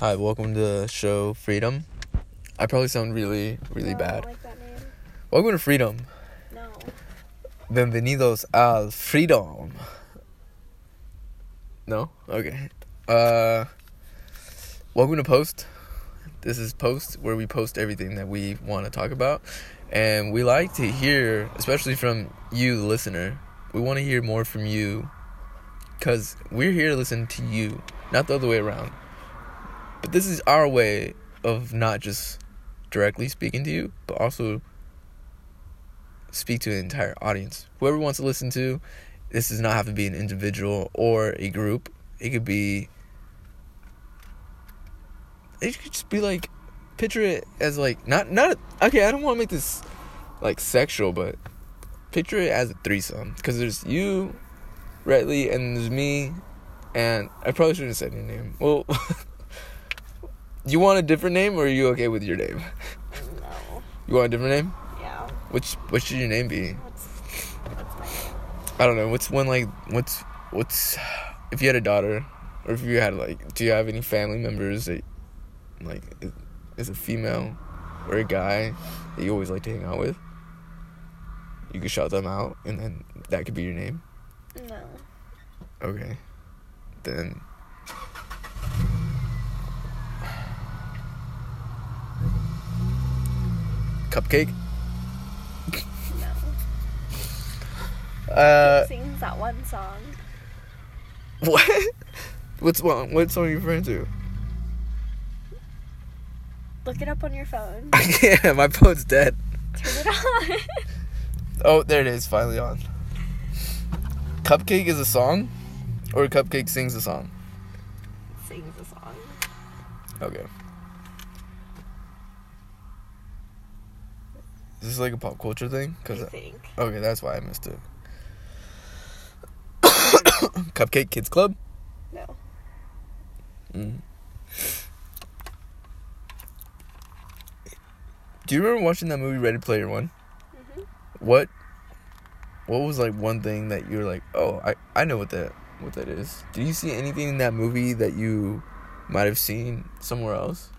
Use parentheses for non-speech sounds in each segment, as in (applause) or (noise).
Hi, welcome to the show Freedom. I probably sound really, really No, bad. Like that name. Welcome to Freedom. No. Bienvenidos al Freedom. No? Okay. Uh welcome to Post. This is Post where we post everything that we want to talk about. And we like to hear, especially from you the listener. We want to hear more from you cuz we're here to listen to you, not the other way around. But this is our way of not just directly speaking to you, but also speak to an entire audience. Whoever wants to listen to, this does not have to be an individual or a group. It could be. It could just be like, picture it as like not not okay. I don't want to make this like sexual, but picture it as a threesome because there's you, Redley, and there's me, and I probably shouldn't have said your name. Well, (laughs) you want a different name, or are you okay with your name? No. You want a different name? Yeah. Which what should your name be? What's what's name? I don't know. What's one like? What's what's if you had a daughter, or if you had like, do you have any family members that like is, is a female or a guy that you always like to hang out with? You could shout them out, and then that could be your name. No. Okay, then. Cupcake. No. Uh, sings that one song. what? What's one? What song are you referring to? Look it up on your phone. (laughs) I can't. My phone's dead. Turn it on. Oh, there it is. Finally on. CupcakKe is a song, or CupcakKe sings a song. sings a song. Okay. Is this like a pop culture thing? Cause I think. okay, that's why I missed it. (coughs) Cupcake Kids Club. No. Mm. Do you remember watching that movie Ready Player One? Mhm. What what was like one thing that you were like, oh, I I know what that what that is. Did you see anything in that movie that you might have seen somewhere else?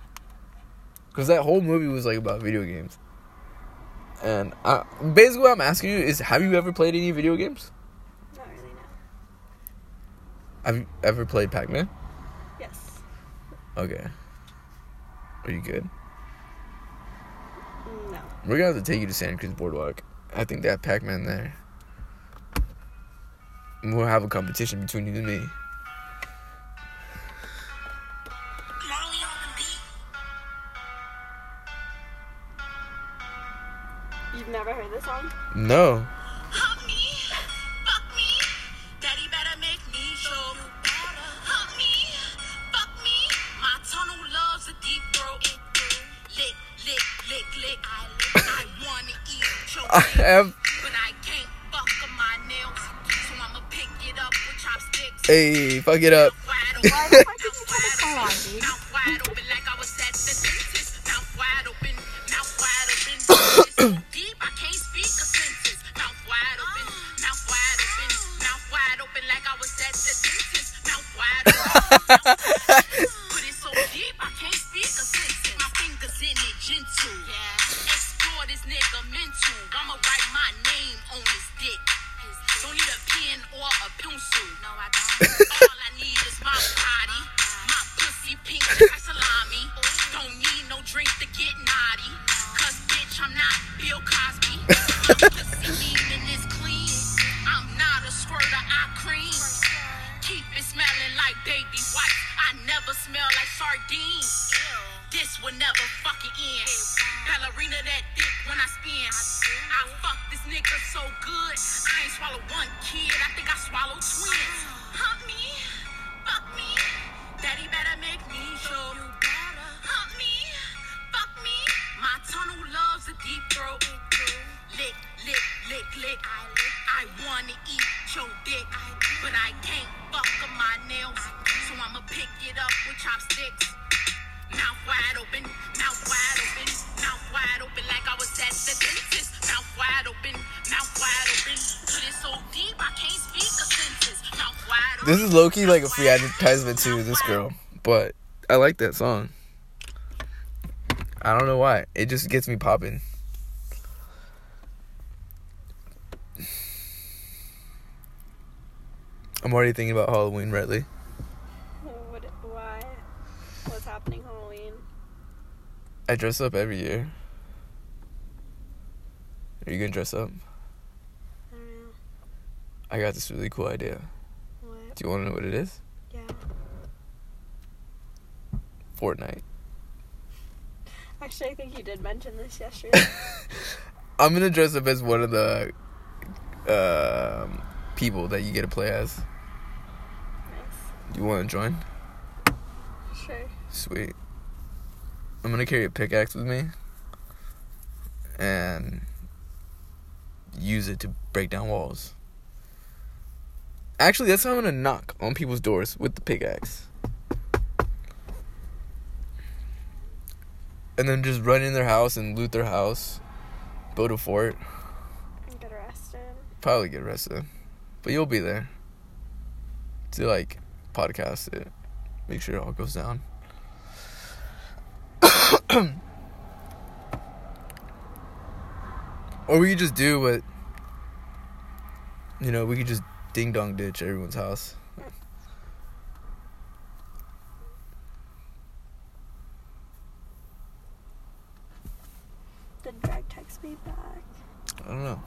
Because that whole movie was like about video games. And I, basically, what I'm asking you is, have you ever played any video games? Not really. No. Have you ever played Pac-Man? Yes. Okay. Are you good? Mm, no. We're gonna have to take you to Santa Cruz Boardwalk. I think they have Pac-Man there. We'll have a competition between you and me. Never heard this song? No. Hump me, fuck me. Daddy better make me show you better. Hump me, fuck me. My tunnel loves a deep throat. Lick, lick, lick, lick. I lick. I wanna eat your I dick, have. but I can't fuck on my nails. So I'ma pick it up with chopsticks. Hey, fuck it up. Why the fuck did you put this song on, dude? This clean. I'm not a squirt of eye cream. Keep it smelling like baby wife I never smell like sardines. This will never fucking end. Ballerina that dick when I spin. I nigga so good. I ain't swallow one kid. I think I swallowed twins. Hump me, fuck me. Daddy better make me show you better. Hump me, fuck me. My tunnel loves a deep throat. Lick, lick, lick, lick. I wanna eat your dick, but I can't fuck on my nails. So I'ma pick it up with chopsticks. This is low key like a free advertisement to this girl, but I like that song. I don't know why. It just gets me popping. I'm already thinking about Halloween, Redley. What, why? What's happening Halloween? I dress up every year. Are you gonna dress up? I don't know. I got this really cool idea. Do you want to know what it is? Yeah. Fortnite. Actually, I think you did mention this yesterday. (laughs) I'm gonna dress up as one of the um, people that you get to play as. nice. Do you want to join? Sure. Sweet. I'm gonna carry a pickaxe with me and use it to break down walls. Actually, that's how I'm gonna knock on people's doors with the pickaxe. And then just run in their house and loot their house, build a fort, And get arrested. probably get arrested. But you'll be there to like podcast it, make sure it all goes down. (coughs) or we could just do what you know, we could just ding dong ditch everyone's house. Did Greg text me back? I don't know.